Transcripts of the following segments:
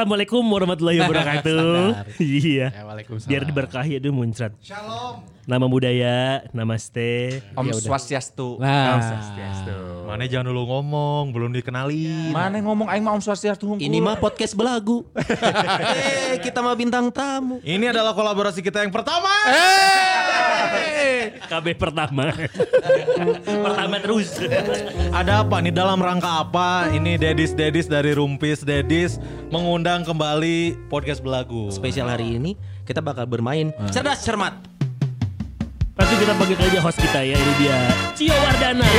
Assalamualaikum warahmatullahi wabarakatuh. iya. Ya, Waalaikumsalam. Biar diberkahi aduh muncrat. Nama budaya, namaste. Om Ya. Swastiastu. Om Swastiastu. Mana jangan dulu ngomong, belum dikenali. Mana ngomong aing mah Om Swastiastu hungkul. Ini mah podcast belagu. eh, kita mah bintang tamu. Ini adalah kolaborasi kita yang pertama. KB pertama. pertama terus. Ada apa nih dalam rangka apa? Ini Dedis Dedis dari Rumpis Dedis mengundang kembali podcast belagu. Spesial hari ini kita bakal bermain cerdas cermat. Langsung kita panggil aja host kita ya. Ini dia Cio Wardana.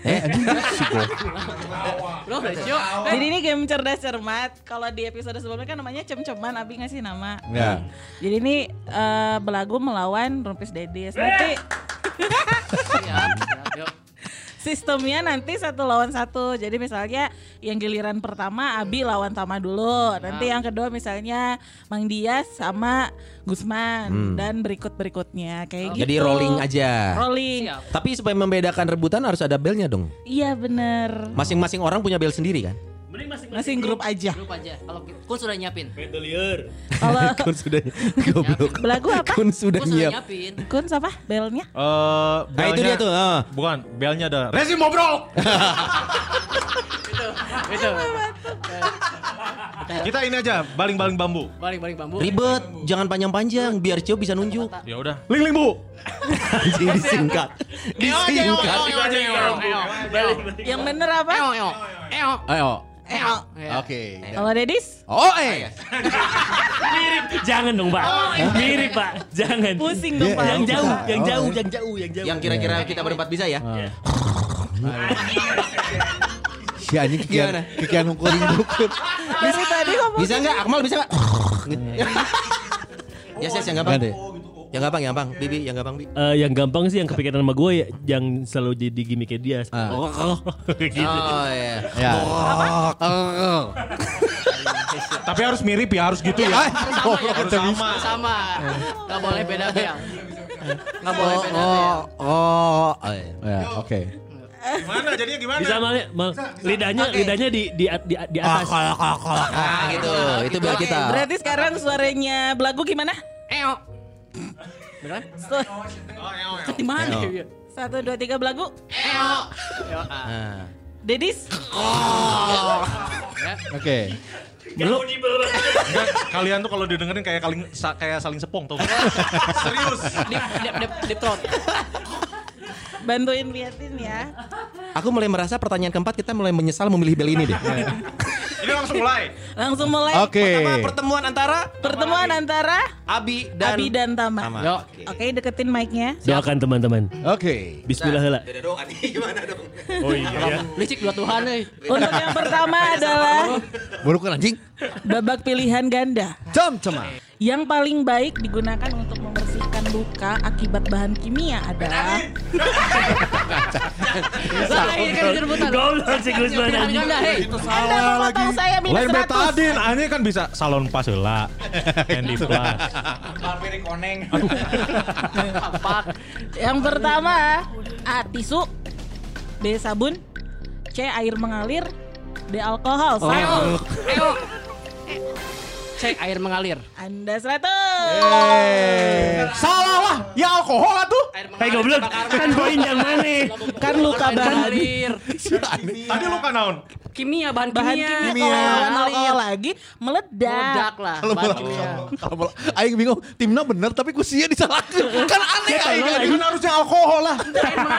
Eh, anjing gua. Jadi ini game cerdas cermat. Kalau di episode sebelumnya kan namanya cem-ceman, Abi ngasih nama. Ya. Jadi ini eh, belagu melawan Rumpis Dedis. Nanti sistemnya nanti satu lawan satu. Jadi misalnya yang giliran pertama Abi lawan Tama dulu. Nanti yang kedua misalnya Mang Dias sama Gusman dan berikut berikutnya kayak gitu. Jadi rolling aja. Rolling. Tapi supaya membedakan rebutan harus ada belnya dong. Iya bener. Masing-masing orang punya bel sendiri kan? Masih grup aja. grup aja. Kalau Kun sudah nyiapin. Bandolier. Kalau Kun sudah goblok. belagu apa? Kun sudah nyiap. nyiapin. Kun siapa? Belnya? Eh, Nah itu dia tuh. ah. Bukan, belnya ada. Rezi ngobrol. Itu. Kita ini aja, baling-baling bambu. Baling-baling bambu. Ribet, jangan panjang-panjang biar Cio bisa nunjuk. Ya udah. Ling ling bu. Anjing disingkat. Disingkat. Yang bener apa? Eo, eo. Eo. Eo. Oke. Kalau Dedis? Oh, eh. Mirip. Jangan dong, Pak. Mirip, Pak. Jangan. Pusing dong, Pak. Yang jauh, yang jauh, yang jauh, yang jauh. Yang kira-kira kita berempat bisa ya? Si anjing kikian Gimana? kikian hukurin dukun. Dari tadi ngomong Bisa nggak? Akmal bisa nggak? ya, yes, yang gampang. Yang gampang, yang gampang. Bibi, yang gampang, Bi. Eh, yang gampang sih yang kepikiran sama gue ya, yang selalu jadi gimmicknya dia. Ah. Oh, oh, gitu. Oh iya. Ya. Tapi harus mirip ya, harus gitu ya. Harus sama. Sama. Gak boleh beda bel. Gak boleh Oh, beda bel. oh, oh. oh, iya. Ya, oke. Gimana jadinya gimana? Bisa mal, mal- lidahnya lidahnya di di di, di atas. Ah, gitu. Itu bel kita. Berarti sekarang suaranya belagu gimana? Eo. Beneran? Su- Di mana? Satu, dua, tiga belagu. Eo. Eo. Dedis? Oke. Belum. Enggak, kalian tuh kalau didengerin kayak kaling sa- kayak saling sepong tuh. Serius. Deep, deep, deep, deep throat. Bantuin liatin ya. Aku mulai merasa pertanyaan keempat kita mulai menyesal memilih bel ini deh. Ini langsung mulai. Langsung mulai Oke. Pertama pertemuan antara pertemuan antara Abi dan Abi dan Tama. Tama. Oke, deketin mic-nya. Doakan teman-teman. Oke. Bismillah heula. Beda doa nih gimana dong? Oh iya ya. Licik dua Tuhan euy. Untuk yang pertama adalah Burukan anjing. babak pilihan ganda. Cem cema. Yang paling baik digunakan untuk luka akibat bahan kimia adalah Lah, ini kan. Goblok. Anda memotong saya minus Lain 100. betadin, ini kan bisa salon pas heula. Candy Plus. Apa? Yang pertama A. Tisu B. Sabun C. Air mengalir D. Alkohol Eo. Cek air mengalir. Anda 100 Salah lah, ya alkohol lah tuh. Hei goblok, kan poin yang mana? Kan luka mengalir. Tadi lu kan naon? Kimia, bahan Bahan kimia. kimia Kalau lagi Meledak Meledak lah. Kalau bola- Aing bingung, timnya bener tapi kusinya disalahkan. Kan aneh aing. Ini kan harusnya alkohol lah.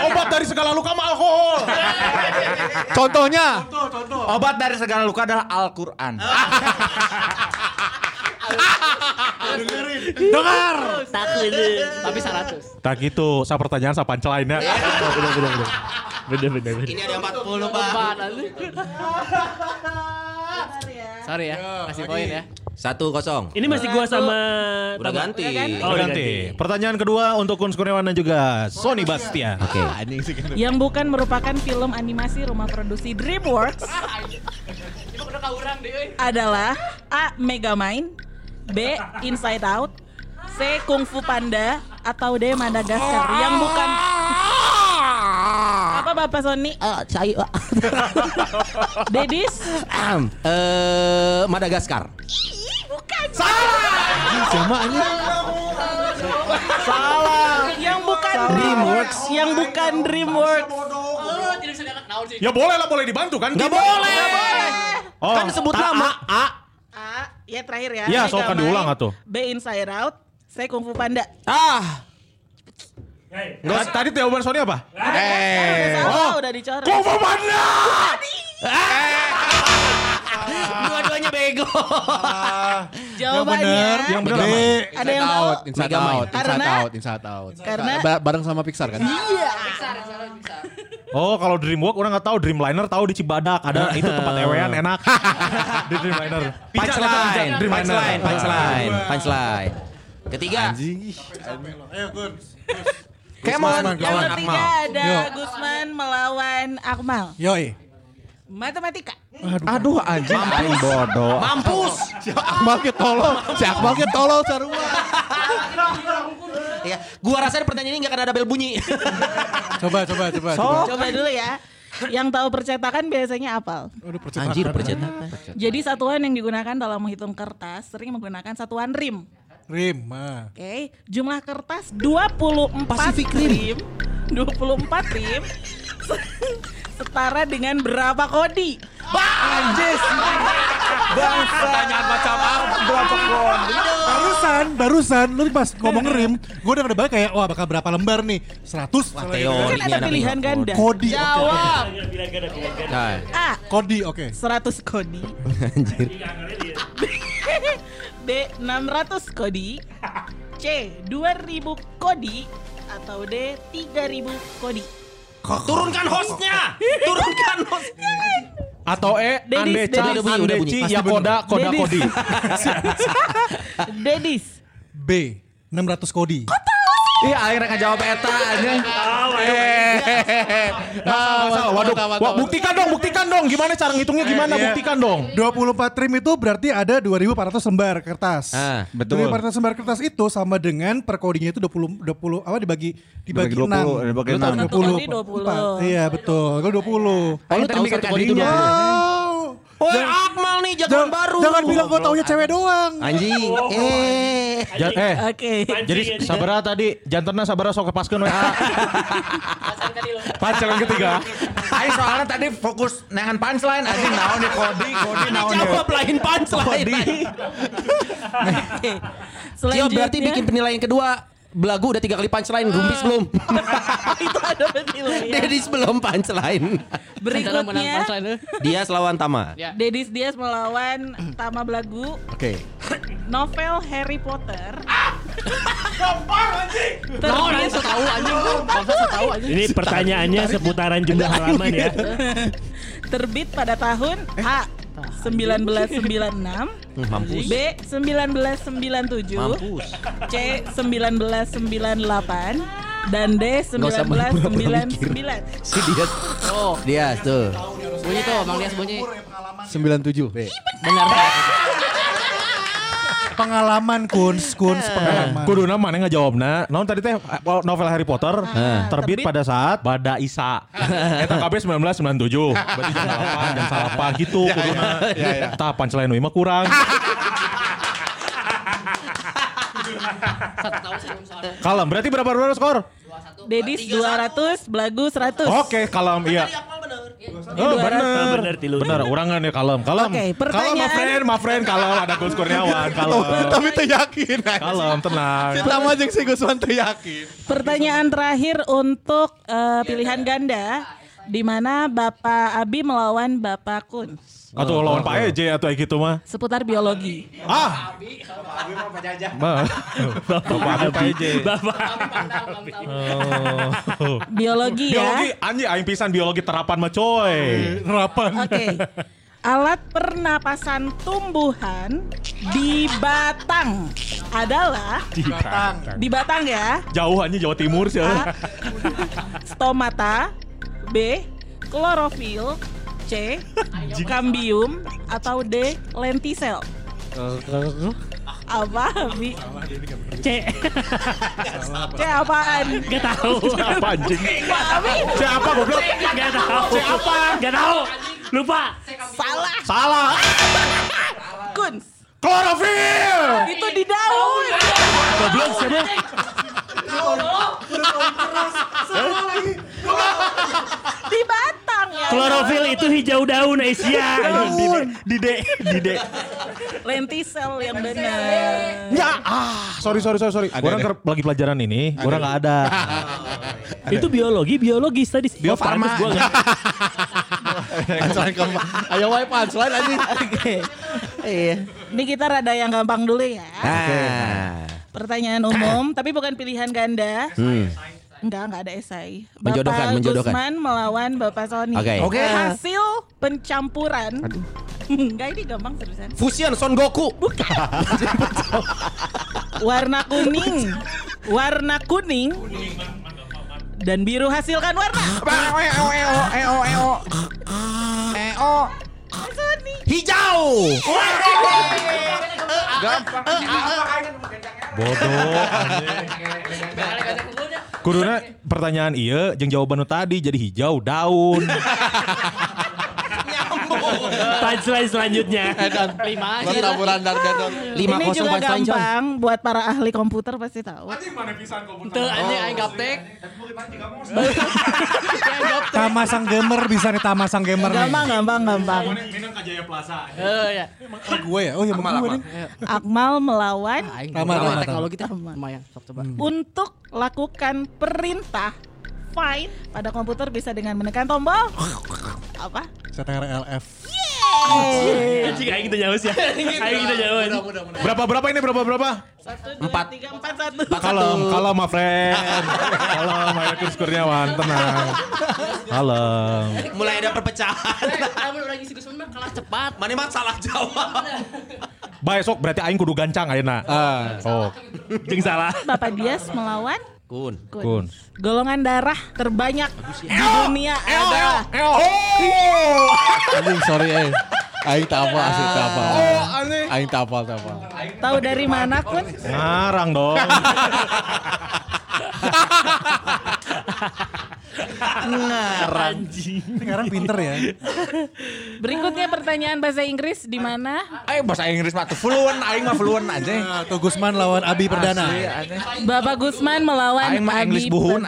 Obat dari segala luka mah alkohol. Contohnya. Obat dari segala luka adalah Al-Quran. Dengar. Takut. Tapi 100. Tak gitu, saya pertanyaan saya pancelain ya. Bener bener bener. Bener bener bener. Ini ada 40 Pak. Sorry ya, kasih poin ya. Satu kosong. Ini masih gua sama Udah ganti. Udah ganti. Oh, udah Ganti. ganti. Pertanyaan kedua untuk Kun Kurniawan dan juga Sony Bastian. Oke. Yang bukan merupakan film animasi rumah produksi DreamWorks adalah A. Megamind, B. Inside Out, C. Kung Fu Panda, atau D. Madagaskar. Yang bukan apa Bapak Sony? saya. Dedis? eh Madagaskar. Sama aja. Yang bukan DreamWorks. Yang bukan DreamWorks. Ya boleh lah, boleh dibantu kan? Gak Kita- boleh. Oh, Kan sebut ta- nama. A, A. Ya terakhir ya. Ya, so kan Megamind, diulang atuh. B. Inside Out, C. Kung Fu Panda. Ah. Nggak, tadi jawaban Sony apa? Udah salah, udah dicoret. Kung Fu Panda! Dua-duanya bego. Jawabannya Yang benar? Ada yang tahu? Inside out, inside Karena- out, inside out. Karena- Ba- bareng sama Pixar kan? Oh, kalau Dreamwork orang nggak tahu, Dreamliner tahu di Cibadak ada itu tempat ewean enak. di Dreamliner. Punchline, Dreamliner. punchline, punchline, punchline. Ketiga. Kemon. Yang ketiga ada Gusman melawan Akmal. Yoi. Matematika. Aduh anjing aing bodoh. Mampus. Si Akmal ke tolol, si Akmal ke tolol sarua. Ya, gua rasa pertanyaan ini nggak akan ada bel bunyi. Coba, coba, coba. coba. Coba dulu ya. Yang tahu percetakan biasanya apal. Aduh, percetakan. Anjir percetakan. Jadi satuan yang digunakan dalam menghitung kertas sering menggunakan satuan rim. Rim, ah. Oke, jumlah kertas 24 rim. 24 rim. Setara dengan berapa kodi? Pertanyaan macam apa? Berapa kode? Barusan, barusan lu pas ngomong rim, gue udah ngebalik kayak wah bakal berapa lembar nih? 100. Wah, Kan teorinya ada pilihan ganda. Kodi. Jawab. A. Kodi, oke. 100 kodi. anjir. B 600 kodi, C 2000 kodi, atau D 3000 kodi. Turunkan hostnya. Turunkan hostnya. Atau E. Andeci, Pasti Yakoda, Koda Dedis. Kodi. Dedis. B 600 kodi. Iya akhirnya ngejawab eta anjing. Masalah, waduh. Wah, buktikan dong, buktikan dong. Gimana cara ngitungnya gimana? Iya. Buktikan dong. 24 rim itu berarti ada 2400 lembar kertas. Ah, betul. 2400 lembar kertas itu sama dengan per kodinya itu 20 20 apa dibagi dibagi, Dibagi 20, 6. dibagi Lu tahu 6. 20. Kodi 20. Iya, betul. Kalau 20. Oh, lu tahu satu kode itu kadinya. dua. Oh. Woi, Akmal nih jagoan Jangan, baru. jangan bilang gue taunya cewek doang. Anjing. Eh. Ja- eh, Oke. jadi sabara tadi jantannya sabara sok kepaskeun we. Pacar yang ketiga. Aing soalnya tadi fokus nengan punchline anjing naon nih kodi kodi naon ya. Jawab lain punchline. Oke. Cio Selanjutnya berarti bikin penilaian kedua. Belagu udah tiga kali punchline, Rumpis belum. itu ada penilaian. Dedis belum punchline. Berikutnya. Dia lawan Tama. Ya. Dedis Dias melawan Tama Belagu Oke. novel Harry Potter. Tahu anjing so tahu anjing. Bangsa so tahu anjing. Ini pertanyaannya seputaran jumlah halaman ya. Terbit pada tahun A 1996, Hmm, Mampus. B 1997, Mampus. C 1998 dan D Nggak usah pura-pura 1999. Si dia. Oh, Dia tuh. bunyi tuh, Bang Dias bunyi. 97. B. Benar. Pengalaman Kuns, Kuns pengalaman. Kudu nama mana ngejawabna. Naon tadi teh novel Harry Potter terbit terbit. pada saat Bada Isa. Eta KB 1997. Berarti jam salapan, jam salapan gitu kuduna. Tah punchline we mah kurang. Kalem. Berarti berapa berapa skor? Dedis 200, Belagu 100. Oke, kalem iya. Oh, bener. Ah, bener, tilu. Bener, urangan ya kalem. Kalem. Oke, Kalem, my pertanyaan- friend, my friend. Kalem, ada Gus Kurniawan. Kalem. Tapi tuh yakin. Kalem, tenang. Sama aja si Gusman tuh yakin. Pertanyaan terakhir untuk eh, pilihan ganda di mana Bapak Abi melawan Bapak Kun Atau lawan Pak EJ atau kayak gitu mah. seputar biologi. Ah. Bapak Abi Pak EJ. Bapak. Oh. Biologi ya. Biologi anjing aing pisan biologi terapan mah coy. Harapan. Oke. Alat pernapasan tumbuhan di batang adalah Di batang. di batang ya. Jauh aja Jawa Timur sih. Stomata B. Klorofil C. Cambium atau D. Lentisel apa Bi? C. C apaan? Gak tahu. Apa anjing? Abi Siapa goblok? Gak tahu. Siapa? Gak tahu. Lupa. salah Salah. Kuns Klorofil. itu di daun Goblok siapa? Di batang ya Klorofil itu hijau daun Asia. Dide, Dide. lentisel yang benar Ya, ah, sorry sorry sorry sorry. Orang ker- lagi pelajaran ini, orang nggak ada. Itu biologi, biologis tadi. Bio Farma. pantes gua nggak- Punchline keempat. Ayo wae punchline anjing. Oke. Iya. ini kita rada yang gampang dulu ya Nah. Pertanyaan umum tapi bukan pilihan ganda Hmm. Enggak, enggak ada esai. Menjodohkan, Bapak menjodohkan. Gusman melawan Bapak Sony. Oke. Oke. Hasil pencampuran. Enggak, ini gampang seriusan. Fusion Son Goku. Warna kuning. Warna kuning. Dan biru hasilkan warna. Eo eo eo eo. Eo. Sony. Hijau. Bodoh. Kuduna pertanyaan iya, jeung jawaban nu tadi jadi hijau daun. Punchline selanjutnya. Lima aja. Bertaburan dar dar. Lima ini juga gampang buat para ahli komputer pasti tahu. Tuh anjing aing gaptek. Tamasang gamer bisa nih Tamasang gamer nih. Gampang, gampang, gampang. Eh ya. Gue ya, oh ya gue nih. Akmal melawan Tama, tama, teknologi teh lumayan. Coba. untuk lakukan perintah find pada komputer bisa dengan menekan tombol apa? CTR LF. Anjing aing kita jauh ya. Aing kita jauh. anjing. Berapa berapa ini berapa berapa? Satu, dua, Empat. tiga, empat, satu. Kalem, kalem my friend. Kalem, ayo Kurs Kurniawan, tenang. Kalem. Mulai ada perpecahan. Namun orang isi Gusman mah kalah cepat. Mana mah salah jawab. Baik sok berarti aing kudu gancang ayeuna. Ah. Oh, Jeung salah. Bapak Dias melawan Kun. Kun. kun. Golongan darah terbanyak di dunia adalah Anjing sorry eh. Aing tak apa asli tak apa. Oh, aneh. Aing tak apa tak apa. tahu dari mana Kun? Ngarang dong. Anjing. Sekarang pinter ya. Berikutnya pertanyaan bahasa Inggris di mana Ayo bahasa Inggris mah tuh fluent aing mah fluent aja. Nah, tuh Gusman lawan Abi Perdana. Bapak Gusman melawan Aing mah English buhun.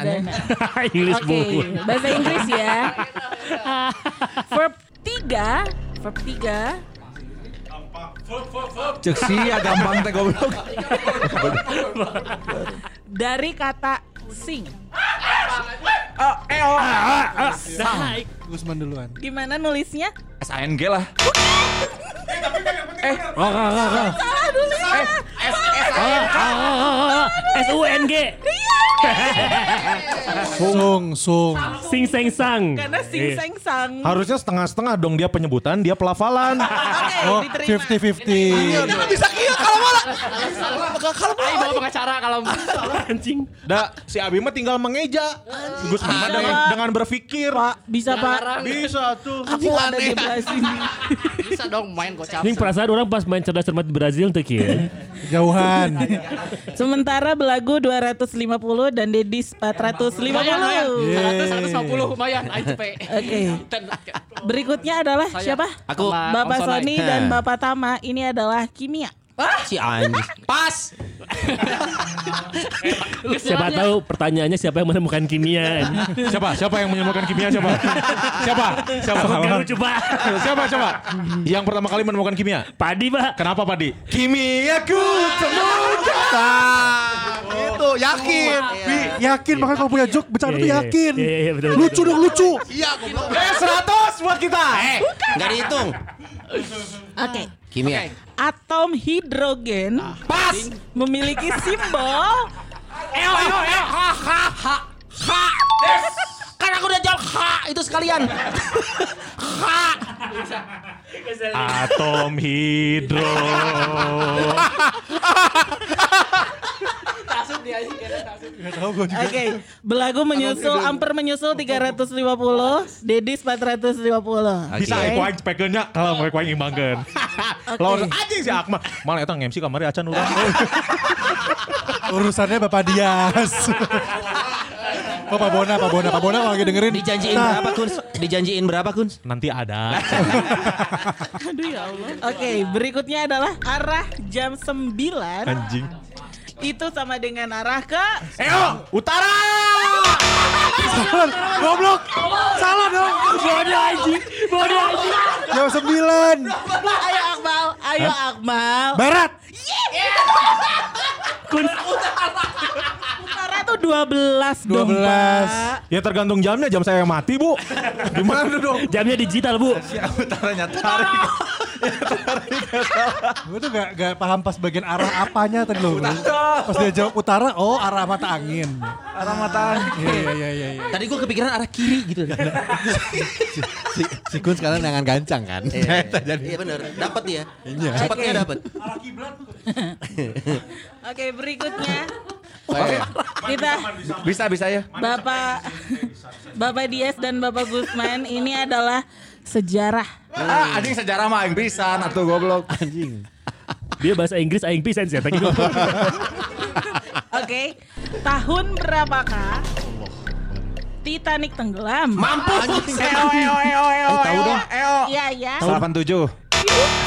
Inggris Oke, buku. bahasa Inggris ya. verb 3, verb 3 Cek sia gampang teh goblok. dari kata sing. Oh, eo. Nah, Gusman duluan. Gimana nulisnya? SANG lah. Oh, oh, oh, oh. Salah dulu ya. S U N G. Sung, sung. Sing seng sang. Karena sing Iya. seng sang. Harusnya setengah-setengah dong dia penyebutan, dia pelafalan. Oke, Oh, diterima. 50-50. Bisa kieu kalau malah. Aing bawa pengacara kalau Anjing. Da, si Abi mah tinggal mengeja. Gus dengan, dengan berpikir. Pak, bisa Pak. Bisa tuh. Aku ada di belah sini. bisa dong main kocap. Ini perasaan orang pas main cerdas cermat di Brazil tuh kieu. Jauhan. Sementara belagu 250 dan Dedis 450. Lumayan, lumayan. Oke. 100 150 lumayan aing cepet. Berikutnya adalah siapa? Aku. Bapak. Sony dan Bapak Tama. Ini adalah kimia. Si anjing. Pas. Siapa tahu pertanyaannya siapa yang menemukan kimia. Siapa? Siapa yang menemukan kimia siapa? siapa? Siapa? Lucu pak. siapa? Siapa? Yang pertama kali menemukan kimia? Padi pak. Kenapa, Padi? Kimiaku temukan. Itu yakin. Bi, yakin makanya kalau punya joke bercanda tuh Iya, iya, yakin. iya, iya, betul, Lucu betul. dong lucu. Eh, 100 buat kita. Eh, enggak dihitung. Oke. Kimia. Atom hidrogen Pas. memiliki simbol Eo, eo, eo. Ha, ha, ha. Ha. Kan aku udah jawab ha itu sekalian. Ha. Atom hidro. Oke, belagu menyusul, Amper menyusul 350, Dedis 450. Bisa Oke. aku aing spekeunnya kalau mau aing imbangkeun. Lawan anjing si Akmal. Malah eta nge-MC kamari acan ulah. Urusannya Bapak Dias. Oh Pak Bona, Pak Bona, Pak Bona kalau lagi dengerin. Dijanjiin Nah, berapa Kuns? Dijanjiin berapa Kuns? Nanti ada. Aduh ya Allah. Oke, berikutnya adalah arah jam 9 Anjing. itu sama dengan arah ke Eo, utara. Salah, goblok. Salah dong. Bodoh anjing. Bodoh anjing. Jam 9. Ayo Akmal, ayo Akmal. Barat. Kun. Utara tuh 12 dong, 12. Pak. Ya tergantung jamnya, jam saya yang mati, Bu. Gimana dong? Jamnya digital bu. Utaranya tarik. Gue tuh gak, gak paham pas bagian arah apanya tadi loh. Pas dia jawab utara, oh arah mata angin. Arah mata. Iya, iya, iya, iya. iya. Tadi gue kepikiran arah kiri gitu. si, si Kun sekarang dengan gancang kan. Iya bener, dapat dia. Cepatnya dapat. Oke, berikutnya kita Bisa bisa ya. Bapak Bapak Dias dan Bapak Gusman ini adalah sejarah. Ah, anjing sejarah mah aing pisan atuh goblok. Anjing. Dia bahasa Inggris aing pisan sih tadi. Oke, tahun berapakah Titanic tenggelam? Mampus. Eo eo eo eo. tahu dong. Eo. Iya, iya. 87.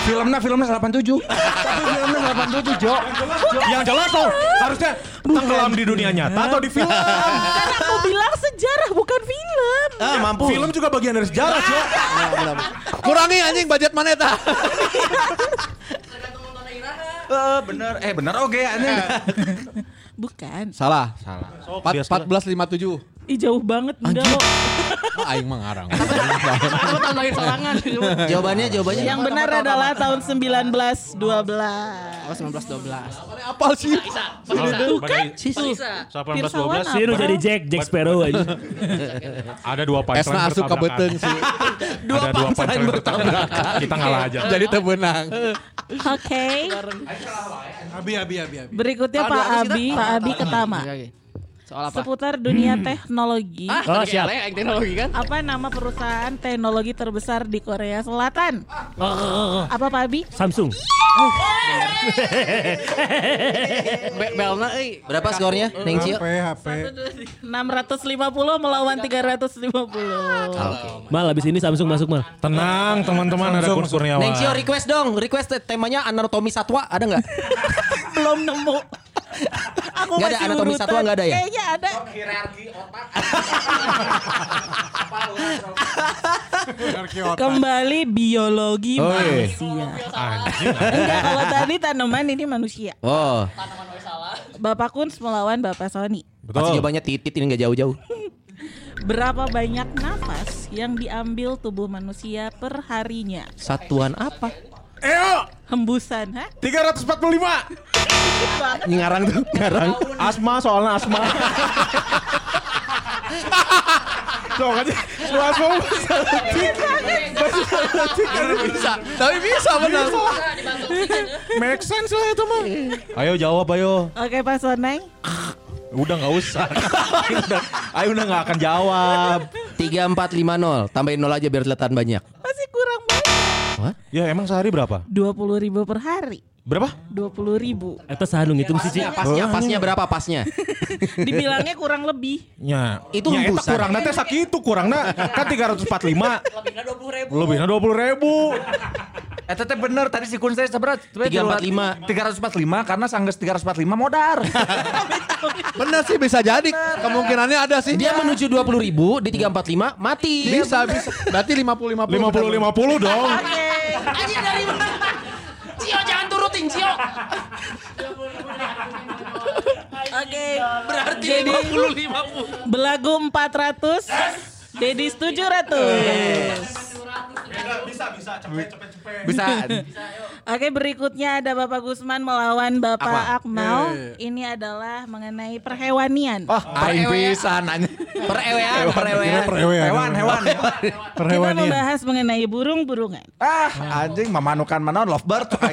Filmnya filmnya 87. Tapi filmnya 87, Jo. Yang jelas tuh harusnya tenggelam di dunia nyata atau di film. Kan aku bilang sejarah bukan film. Ah, mampus. Film juga bagian dari sejarah, Cok. Kurangi anjing budget mana eta? Eh bener. Eh bener oke anjing. Bukan. Salah, salah. bias Empat belas lima tujuh. Ih jauh banget kok. Oh, aing mah ngarang. Aku tahun lahir sorangan. Jawabannya jawabannya. Yang benar adalah tahun 1912. Oh 1912. Apal sih? Tuh kan? Bisa. 18 12 Sih jadi Jack Jack Sparrow aja. ada dua punchline Esna asup ke beteng sih. Dua punchline bertabrakan. Kita ngalah aja. Jadi tebenang. Oke. Abi, abi, abi, abi. Berikutnya Pak Abi, Pak Abi Ketama. Soal apa? Seputar dunia teknologi. Ah, Oh, oh, siap. siap. teknologi kan? Apa nama perusahaan teknologi terbesar di Korea Selatan? Apa Pak Abi? Samsung. Be Belna euy. Berapa skornya? Neng Cio? HP, HP. 650 melawan 350. Mal abis ini Samsung masuk mal. Tenang teman-teman ada Kurniawan. Neng Cio request dong, request temanya anatomi satwa ada nggak? Belum nemu. Aku Nggak ada anatomi urutan. satwa nggak ada ya? Kayaknya ada. Kembali biologi Oi. manusia. Enggak, kalau tadi tanaman ini manusia. Oh, Bapak Kun melawan Bapak Sony. pasti Betul. jawabannya titit ini nggak jauh-jauh. Berapa banyak nafas yang diambil tubuh manusia per harinya? Satuan apa? Eo, Hembusan, ha? 345. Ini ngarang tuh, ngarang. Asma soalnya asma. Tuh kan lu asma Bisa, tapi bisa benar. make sense lah itu mah. Ayo jawab ayo. Oke, Pak Soneng. Udah nggak usah. Ayo udah, ayo udah nggak akan jawab. 3450, tambahin nol aja biar kelihatan banyak. Masih kurang Ya emang sehari berapa? 20 ribu per hari. Berapa? 20 ribu. Eta sahanung ngitung sih, Ci. Pasnya, pasnya berapa pasnya? Dibilangnya kurang lebih. Ya, Itu ya, hembusan. kurang nanti sakit itu kurang nah kan 345 lebihnya 20 ribu lebihnya 20 ribu Eh teteh bener tadi si Kun saya seberat 345. 345 karena sanggeus 345 modar. Bener sih bisa jadi. Kemungkinannya ada sih. Dia menuju 20 ribu di 345 mati. bisa bisa. Berarti 50 50. 50 50 dong Anjir dari mana? Cio jangan turutin Cio. Oke. Berarti Jadi 50 50. belagu 400. Dedis 700. Bisa bisa cepet cepet cepet. Bisa. Oke berikutnya ada Bapak Gusman melawan Bapak Akmal. Iya, Ini adalah mengenai perhewanian. Oh, Aing pisan anjing. Perewean, Kira perewean. perewean. hewan, hewan. Kita membahas mengenai burung-burungan. Ah, anjing memanukan mana lovebird tuh.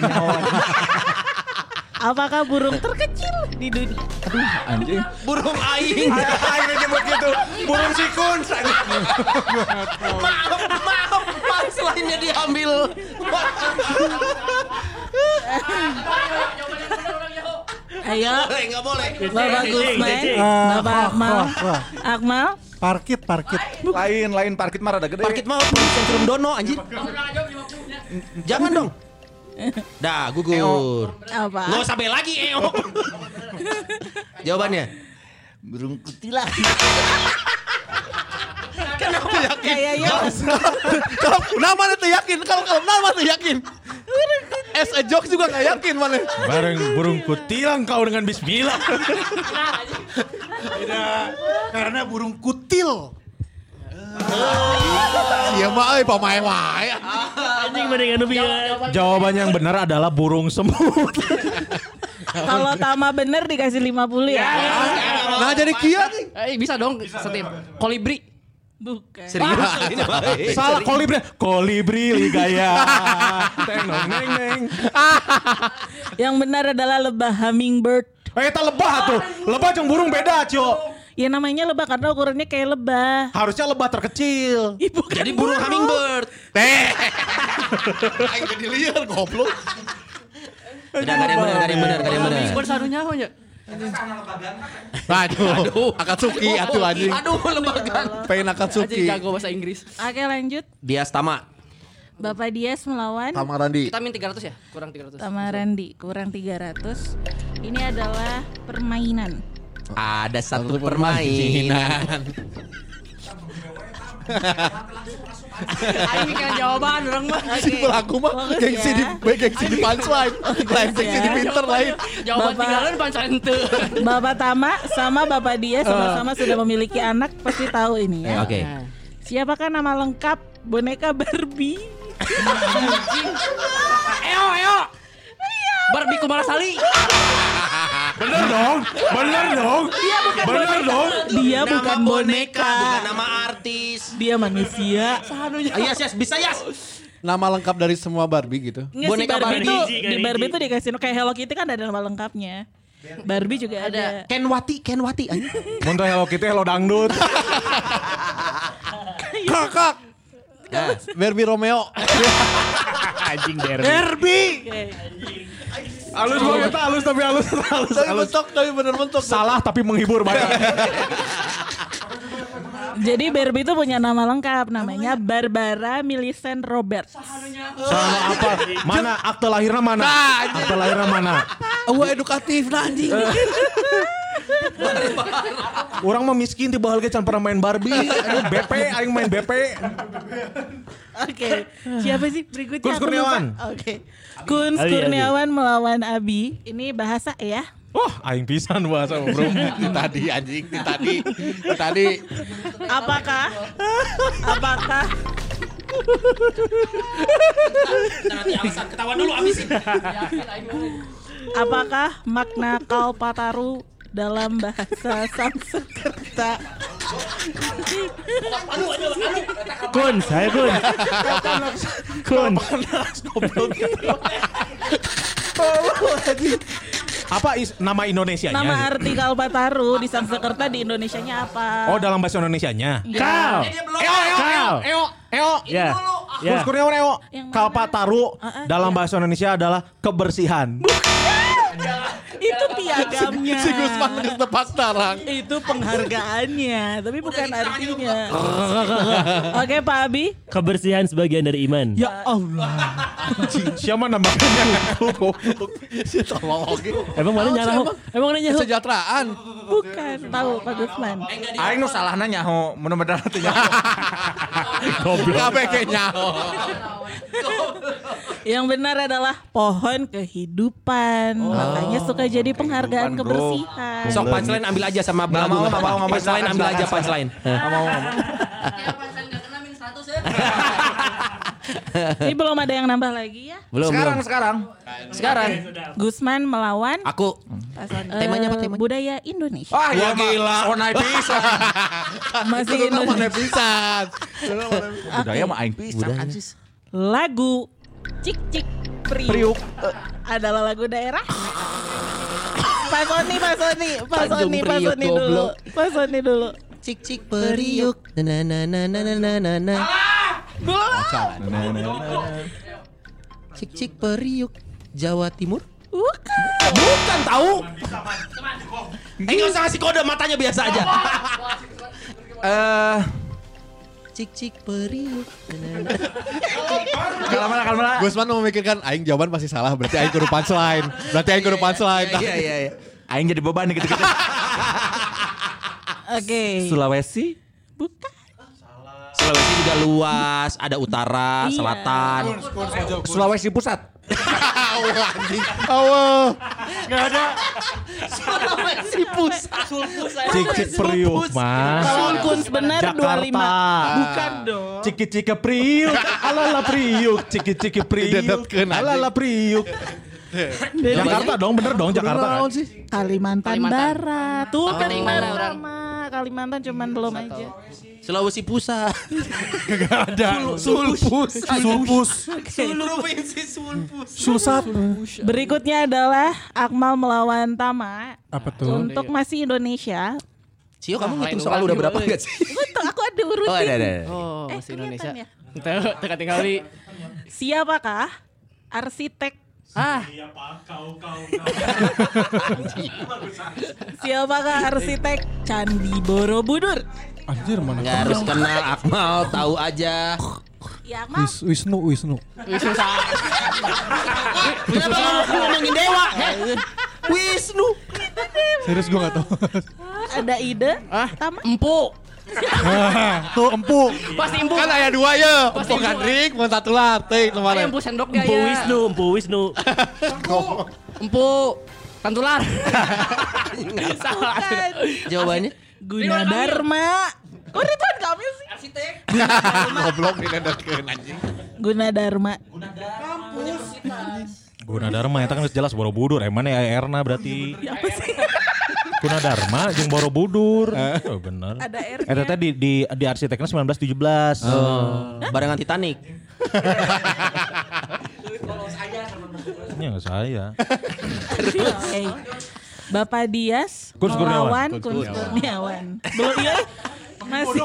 Apakah burung terkecil di dunia? Anjing. Burung aing. Aing nyebut gitu. Burung sikun. Maaf, maaf. Punchline-nya diambil. Ayo, Boleh, nggak boleh. Bapak Gusman. Ah, Bapak Akmal. Akmal. Parkit, parkit. Lain, lain parkit mah rada gede. Parkit mah sentrum dono anjir. Jangan dong. Dah, gugur. Apa? Nggak usah bel lagi, Eo. Jawabannya. Burung kutilang. Kenapa yakin? Kayaknya Kalau nama tuh yakin, kalau kalau nama tuh yakin. As a jokes juga gak yakin mana. Bareng burung kutilang kau dengan bismillah. Karena burung kutil. Iya mah euy pamae wae. Anjing mendingan nu bieu. Jawaban yang benar adalah burung semut. kalau Tama bener dikasih 50 ya. Nah jadi kia nih. Eh bisa dong setip. Kolibri. Bukan. Serius ini mah. Salah kolibri. Kolibri ligaya. Teng nong neng neng. Yang benar adalah lebah hummingbird. Eh, tak lebah tuh. Lebah jeung burung beda, Cio. Ya namanya lebah karena ukurannya kayak lebah. Harusnya lebah terkecil. Ih, bukan Jadi burung hummingbird. Aing jadi liar goblok. Udah gak ada yang benar, gak ada yang benar, gak ada yang benar. Hummingbird sarunya apa Aduh, Akatsuki atuh anjing. Aduh lembagan. Pengen Anjing Akatsuki. jago bahasa Inggris. Oke lanjut. Dia Stama. Bapak Dias melawan Sama Randi. Kita min 300 ya? Kurang 300. Tama Randi. Kurang 300. Ini adalah permainan. Ada satu permainan. Aing mikirin jawaban orang mah. Si pelaku mah gengsi di baik gengsi di punchline. Lain gengsi di pinter lain. Jawaban tinggalan pancen teu. Bapak Tama sama Bapak Dias sama-sama sudah memiliki anak pasti tahu ini ya. Oke. Siapakah nama lengkap boneka Barbie? Eo, eo. Barbie Kumarasali. Bener dong. Bener dong. Dia bukan Bener boneka. dong. Dia Nama bukan boneka. bukan nama artis. Dia manusia. Ah, yes, yes, bisa yes. Nama lengkap dari semua Barbie gitu. Nggak Boneka Barbie, Barbie. tuh di Barbie tuh dikasih kayak Hello Kitty kan ada nama lengkapnya. Barbie juga ada. Kenwati, Kenwati. anjing. Muntah Hello Kitty, Hello Dangdut. Kakak. Nah, Barbie Romeo. Anjing derby. Herbie. Halus banget, halus tapi halus, halus, Tapi halus. bentuk, tapi bener bentuk. Salah tapi menghibur banget. Jadi Barbie itu punya nama lengkap namanya Barbara Millicent Roberts. Sama apa? Mana akte lahirnya mana? Akte lahirnya mana? Wah edukatif nah anjing. Orang mah miskin tiba halga can pernah main Barbie. Aduh, BP, aing main BP. Oke, siapa sih berikutnya? Lupa. Kurniawan. Oke, Kunz Abi, Abi. Kurniawan melawan Abi. Ini bahasa ya. Wah, aing pisan bahasa bro. tadi anjing, di tadi. Di tadi. Apakah? Apakah? nanti alasan ketahuan dulu abisin. Apakah makna Kalpataru dalam bahasa Sanskerta? Kun, saya kun. Kun. Apa is, nama Indonesianya? Nama arti Kalpataru di Sanskerta di Indonesianya apa? Oh, dalam bahasa Indonesianya. Kal. Kal. Eo, Eo. Ya. Ya. Kunz Kurniawan Eo. Kalpataru Ah, ah, dalam bahasa Indonesia adalah kebersihan. Itu piagamnya. Si Gusman tepat tarang. Itu penghargaannya, tapi bukan artinya. Oke, Pak Abi. Kebersihan sebagian dari iman. Ya Allah. Siapa namanya? Emang mana nyaho? Emang mana nyaho? Kesejahteraan. Bukan, tahu Pak Gusman. Aing nu salahna nyaho, mudah-mudahan teu nyaho. Kabeh ge nyaho. Yang benar adalah pohon kehidupan. Makanya suka jadi penghargaan Kehidupan, bro. kebersihan. Sok punchline ambil aja sama belagu. mau, mau, mau. Punchline ambil aja punchline. Mau, mau. Ini belum ada yang nambah lagi ya. Belum, Sekarang, belum. sekarang. Sekarang. Gusman melawan Aku. paslon Temanya apa eh, temanya? Budaya Indonesia. Wah, ya gila. Oh, naik bisa. Masih Indonesia. pisan. Budaya mah aing pisan. Anjis. Lagu Cik Cik Priuk, adalah lagu daerah. Pak Sony, Pak Sony, Pak Sony, Pak Priuk, Sony dulu. Pak Sony dulu. Cik cik periuk. Na na na na na na na na. Cik cik periuk. Jawa Timur? Bukan. Bukan tahu. Eh nggak usah ngasih kode matanya biasa aja. Eh, Cik cik periuk. Kalau mana kalau mana? Gusman memikirkan aing jawaban pasti salah berarti aing kudu punchline. Berarti aing kudu punchline. Iya iya iya. Aing jadi beban gitu-gitu. Oke. Sulawesi? Bukan. Sulawesi juga luas, ada utara, Iya. selatan. Sulawesi Pusat. Awal. Sulawesi pusat. Cik cik priuk mah. Kuns benar 25. Jakarta. Bukan dong. Ciki ciki priuk, alala priuk, ciki ciki priuk, anjing. alala priuk. Jakarta dong, bener dong Jakarta kan? sih? Kalimantan, Kalimantan. Barat. Tuh kan sama. Kalimantan cuman belum aja. Sulawesi pusat. Ada. Sulpus. Sulpus. Provinsi Sulpus. Sulsat. Berikutnya adalah Akmal melawan Tama. Apa tuh? Untuk masih Indonesia. Cio kamu ngitung soal udah berapa enggak sih? Betul, aku ada urutin. Oh ada ada. Oh, Eh, masih Indonesia. Teu teka tinggal di. Siapakah arsitek Ah, Siapakah arsitek Candi Borobudur? Anjir mana? Nggak harus kenal Akmal, tahu aja. Ya Akmal. Wis, Wisnu, Wisnu. Kenapa lu ngomongin dewa? Wisnu. Serius gue gak tau. Ada ide? Tama. empu. Tuh empu. Pasti empu. Kan aya dua ya. Empo Gandrik, mau satu latih Ayo kemarin. empu sendok dia Empu ya. Wisnu, Empu Wisnu. Empu tantular. Salah. Bukan. Jawabannya? Gunadarma. Kok Ridwan Kamil sih? Arsitek. Goblok didedetkeun anjing. Gunadarma. Gunadarma itu kan jelas Borobudur, emang ya Erna berarti. Apa sih? Gunadarma jeung Borobudur. Oh, bener. Ada R-nya. Eh tadi di di arsiteknya 1917. Oh, barengan Titanic. Ini nggak saya. Oke. Bapak Dias Kun Kurniawan. melawan Kun Kurniawan. Belum iya. Masih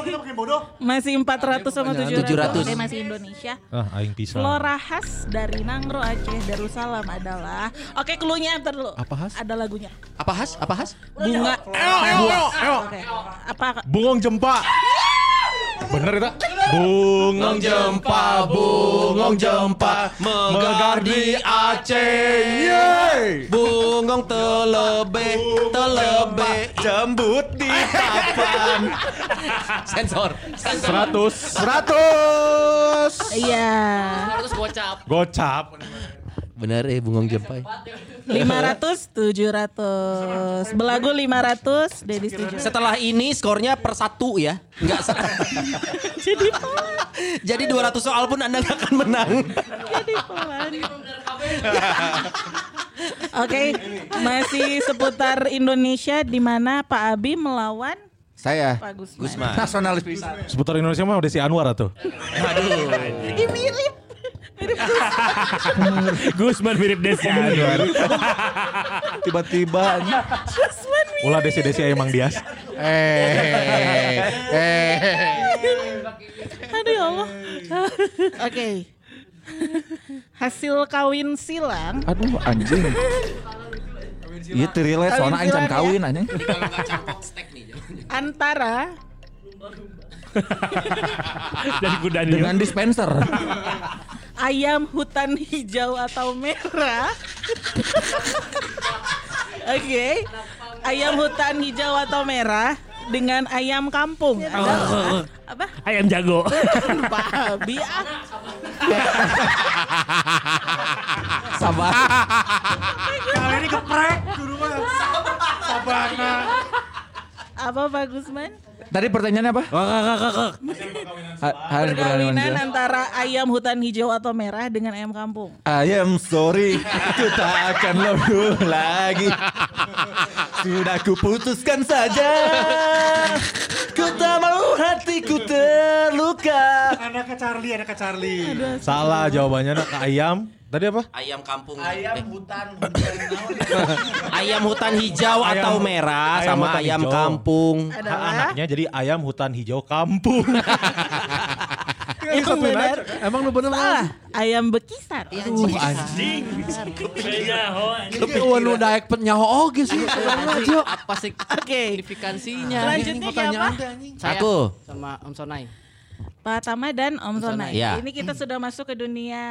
masih 400 sama 700. 700. Oke, masih Indonesia. Ah, aing pisah. Flora khas dari Nangro Aceh Darussalam adalah Oke, cluenya ntar dulu. Apa khas? Ada lagunya. Apa khas? Apa khas? Bunga. Buah. Oke. Apa Bungong jempa. Bener itu? Bungong jempa, bungong jempa, megar di Aceh. Yeay. Bungong telebe, telebe, jembut di papan. Sensor. 100. 100. Iya. Terus gocap. Gocap. Bener eh bungong jempa. 500 700. Belagu 500, Deddy setuju. Setelah ini skornya per satu ya. Enggak Jadi pelan. Jadi 200 soal pun Anda nggak akan menang. Jadi pelan. Oke, masih seputar Indonesia di mana Pak Abi melawan Saya. Pak Gusman. Gusman. Nasionalis. Seputar Indonesia mah udah si Anwar tuh. Ih, mirip. Gusman mirip Desi Anwar. Tiba-tiba Ulah desi-desi emang Dias. Eh. Eh. Aduh ya Allah. Oke. Hasil kawin silang Aduh anjing. Iya terilet soalnya aing can kawin anjing. antara Dari kuda Dengan dispenser. Ayam hutan hijau atau merah. Oke. Ayam hutan hijau atau merah dengan ayam kampung. Ada- apa? Ayam jago. Pak Abi ah. Sabar. Kali ini geprek. Guru mah. Sabana. Apa Pak Gusman? Tadi pertanyaannya apa? Ha- Harus Perkawinan antara ayam hutan hijau atau merah dengan ayam kampung. I am sorry, ku tak akan lalu lagi. Sudah kuputuskan saja. Ku tak mau hatiku terluka. Anaknya Charlie, anaknya Charlie. Salah jawabannya nak ayam. Tadi apa? Ayam kampung. Ayam Eh, hutan. ayam hutan hijau Ayam- atau merah ayam sama hutan ayam hijau. kampung. Adalah Anaknya jadi ayam hutan hijau kampung. yang benar. Emang lu bener Salah. Ayam bekisar. Uh, anjing. Tapi wan lu daek pet nyaho oge sih. Apa sih Oke. signifikansinya? Selanjutnya siapa? Saya Aku. sama Om Sonai. Pak Tama dan Om Sonai. Iya. Ini kita sudah masuk ke dunia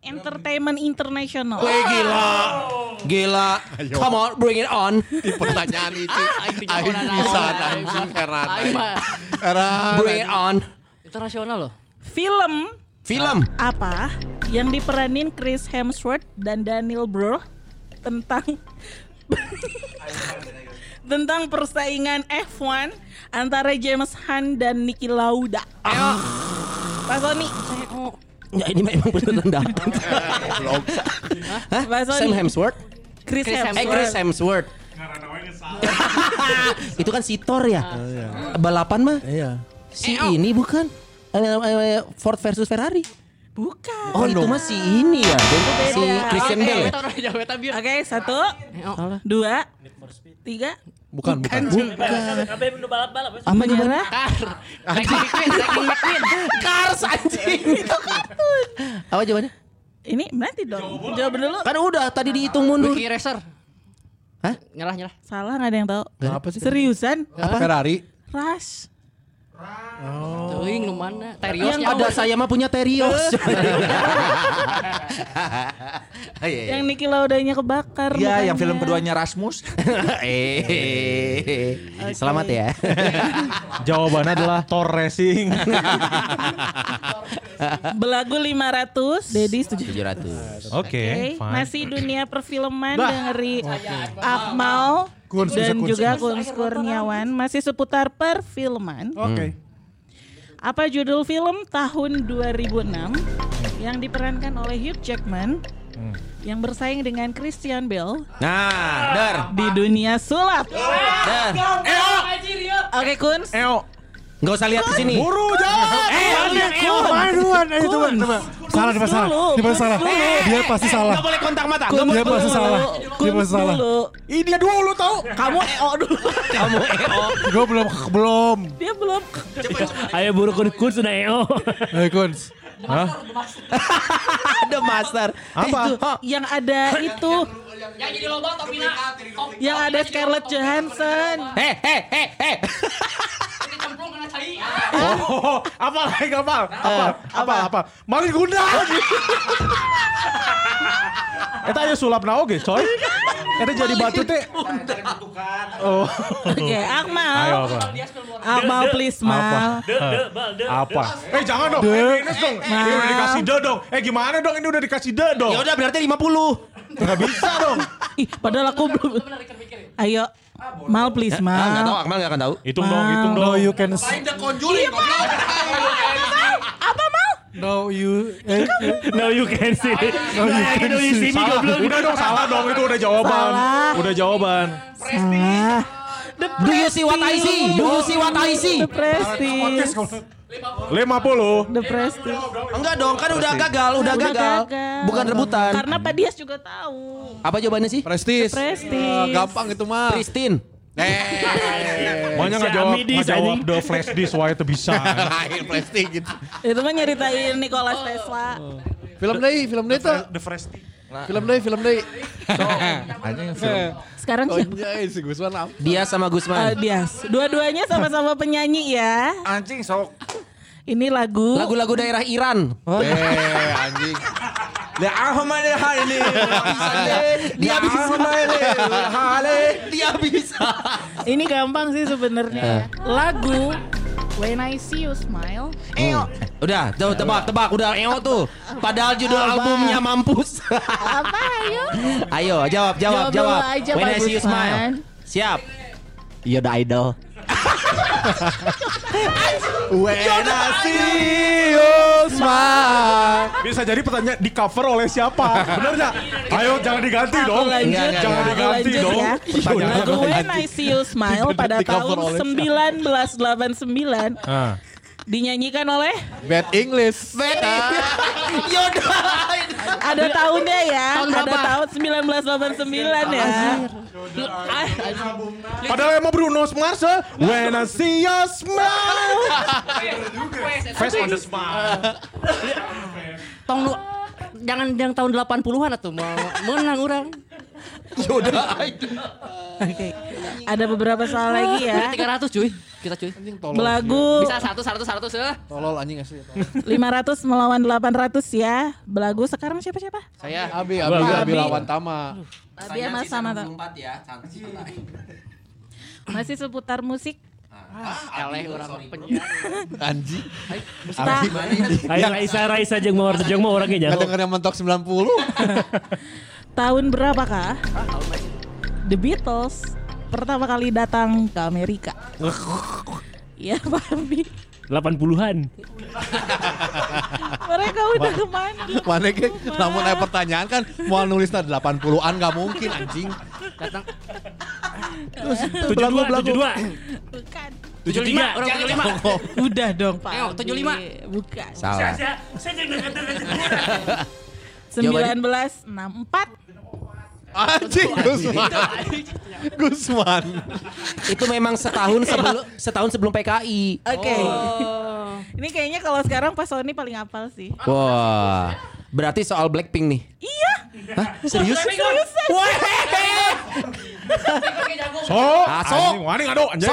entertainment internasional. Weh gila. Gila. Come on, bring it on. Di pertanyaan itu. Aing bisa anjing Heran. Bring it on. internasional loh. Film Film. apa yang diperanin Chris Hemsworth dan Daniel Bro tentang tentang persaingan F1 antara James Hunt dan Niki Lauda. Ayo. Pak Sony. Ya ini memang beneran datang. Hah? Sam Hemsworth? Chris, Chris Hemsworth. Eh Chris Hemsworth. Itu kan si Thor ya? Balapan mah? Iya. Si ini bukan? Eh, Ford versus Ferrari. Bukan. Oh itu mah si ini ya? Si Christian Oke. Bale ya? Oke, satu, dua, tiga. Bukan, bukan. Balap-balap. ya. Apa jawabannya? Car. Lightning McQueen, McQueen. Cars anjing itu kartun. Apa jawabannya? Ini berarti dong. Jawab dulu. Kan udah tadi dihitung mundur. Wiki Racer. Hah? Nyerah nyerah. Salah nggak ada yang tahu. Apa sih? Seriusan? Apa? Ferrari. Rush. Teuing nu mana? Terios Yang ada saya mah punya Terios. Iya, iya. Yang Niki Laudanya kebakar. Iya, yang film keduanya Rasmus. eh, selamat ya. Jawabannya adalah Thor Racing. Belagu 500, Dedi setuju. 700. Oke, Oke, fine. masih dunia perfilman dari Akmal Kuns, dan kuns, juga kuns. Kurniawan masih seputar perfilman. Oke. Apa judul film tahun 2006 yang diperankan oleh Hugh Jackman yang bersaing dengan Christian Bale Nah, dar. di dunia sulap? Oke, Kuns. Eo, Enggak usah lihat ke sini. buru jawab. Eh, Main duluan, coba, Kuns. coba. Salah, dia salah. pasti salah. Dia pasti salah. Enggak boleh kontak mata. Dia pasti salah. Dia pasti salah. Ih dia dulu tau. Kamu EO dulu. Kamu EO. Gue belum, belum. Dia belum. Ayo buru kun kun sudah EO. Ayo Kuns. Ada master. Apa? Eh, itu, Yang ada itu. Yang jadi lomba Topina. Yang ada Scarlett Johansson. Heh, heh, heh, heh. Oh, apa lagi apa? Apa? Apa? Apa? Mari guna. Eta aja sulap na oge, coy. Eta jadi batu teh. Oh. Oke, Akmal. Ayo apa? Akmal please? Mal. De de bal de. Apa? Eh jangan dong. Eh, minus dong. Ini udah dikasih de dong. Eh gimana dong? Ini udah dikasih de dong. Ya udah berarti 50. Nggak bisa dong. Ih, padahal aku belum. Ayo. Mal please, Ah, enggak tahu, Mal. Akmal enggak akan tahu. Hitung dong, hitung No dong. you can Apa Mal? No you eh, No you can see. No you can No you see Salah. Udah dong, salah dong. Itu udah jawaban. Salah. Udah jawaban. Salah. Do you see what I see? Do you see what I see? The Prestige. 50. The Prestige. Enggak dong, kan udah gagal, udah Udah gagal. gagal. Bukan rebutan. Karena Pak Dias juga tahu. Apa jawabannya sih? Prestis. Prestige. Eh, gampang itu mah. Pristine. Makanya nggak Si jawab, nggak jawab the flash disk why itu bisa. Lain prestis gitu. Itu mah nyeritain Nikola Tesla. Film deh, film deh tuh. The flash disk. Film deh, film deh. Anjing film. Sekarang Oh siapa? iya, si Gusman apa? Dia sama Eh, Gusman. Dias. Dua-duanya sama-sama penyanyi ya. Anjing sok. Ini lagu. Lagu-lagu daerah Iran. Eh, anjing. Ya Ahmad ini. Dia bisa. Hale. Dia bisa. Ini gampang sih Eh. sebenarnya. Lagu When I See You Smile. Hmm. Udah, tuh tebak, tebak, udah eo tuh. Padahal judul Apa? albumnya mampus. Apa ayo? Ayo, jawab, jawab, Jawab dulu jawab. aja, When I see you smile. Siap. Iya, The Idol. When I see you smile. Bisa jadi pertanyaan di cover oleh siapa? Bener nggak? Ayo jangan diganti Aku dong. lanjut, Jangan aku diganti lanjut dong. ya. Dong. When I See You Smile pada tahun oleh 1989 Ah. Dinyanyikan oleh Bad English. Yoda. ada tahunnya ya. Tahun ada tahun 1989 ya. Ah, Padahal emang Bruno Mars. When I see your smile. Face on the smile. Tahun lu- jangan yang tahun 80-an atuh mau menang orang. Yoda. Oke. Ada beberapa soal lagi ya. 300 cuy. Kita cuy. Belagu Bisa 100 100 100 ya. Tolol anjing asli. 500 melawan 800 ya. Belagu sekarang siapa-siapa? Saya Abi, Abi, Abi. Abi lawan Tama. Tadi sama sama tuh. ya. santai. Masih seputar musik. eleh orang penyiar. Anjing. Tah, Ayo Raisa Raisa jeung mau orangnya denger yang mentok 90. tahun berapakah The Beatles pertama kali datang ke Amerika? Iya, Pak Abi. 80-an. Mereka udah ke mana? Mana ke? Namun ada pertanyaan kan mau nulis 80-an gak mungkin anjing. Datang 72 72. Bukan. 73. orang 75. Udah dong, Pak. Ayo, Abi. 75. Bukan. Salah. Saya jeung Jawabannya? 1964. Anjing Gusman. Gusman. Itu memang setahun sebelum setahun sebelum PKI. Oke. Ini kayaknya kalau sekarang Pak Sony paling hafal sih. Wah. Berarti soal Blackpink nih. Iya. Hah? Serius? Serius. So, Ah, sok. anjing, wani ngado anjing.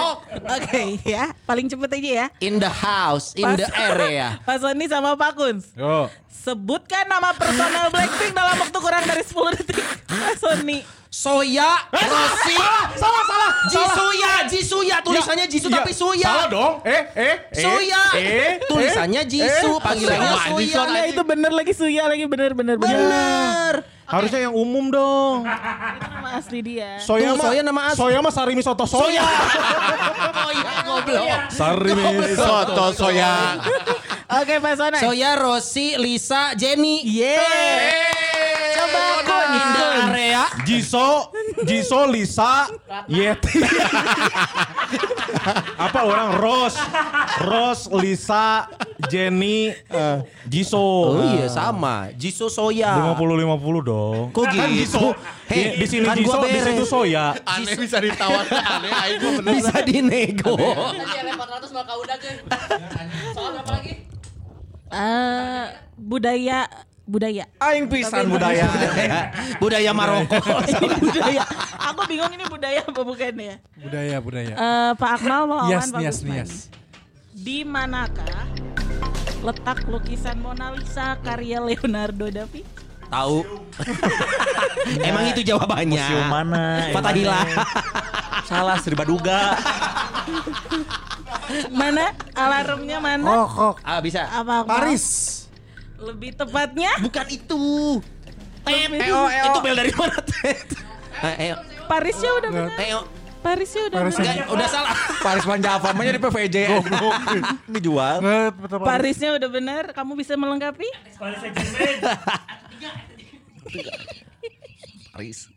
Oke ya, paling cepet aja ya. In the house, in the area. Pak Sony sama Pak Kuns. Yo. Sebutkan nama personel Blackpink dalam waktu kurang dari 10 detik. Pak Sony. Soya, Rossi, Salah, salah. Jisuya, Jisuya tulisannya Jisu Iya, tapi Suya. Salah dong. Eh, eh, eh. Suya. Eh, Tulisannya Jisu, eh. panggilannya Suya. Nah itu bener lagi Suya lagi bener bener bener. Bener. Harusnya yang umum dong. Itu nama asli dia. Soya Tuh, mah, soya nama asli. Soya mah sarimi soto soya. Soya goblok. Sarimi Soto soya. Oke Pak Sony. Soya, Rossi, Lisa, Jenny. Yeah. Coba Kun. In the area. Jiso, Jiso, Lisa, Yeti. Apa orang Ros, Ros, Lisa, Jenny, Jiso. Oh iya sama. Jisu Soya. 50-50 dong. Kok Kan gitu? Jiso. Hei, di sini kan Jiso, di situ Soya. Aneh bisa ditawar. Aneh aing gua bener. Bisa dinego. Tadi ada 400 maka udah. Soal apa lagi? Eh, budaya budaya. Aing pisan budaya. Budaya Maroko. ini budaya. Aku bingung ini budaya apa bukan ya? Budaya, budaya. Eh, Pak Akmal melawan Yes, Pak yes, Gusman. yes. Di manakah letak lukisan Mona Lisa karya Leonardo da Vinci? Tahu. Emang itu jawabannya. Museum mana? Fatahila. Salah Sri Baduga. Mana? Alarmnya mana? Oh, kok. Ah bisa. Apa? Paris. Lebih tepatnya Bukan itu. Tet. Itu bel dari mana, Tet? Eh, Eo. Parisnya udah benar. Eo. Parisnya udah Paris benar. Enggak, udah salah. Paris Manjava mah jadi PVJ. Dijual. Eh, betul, Paris. Parisnya udah benar. Kamu bisa melengkapi? Paris.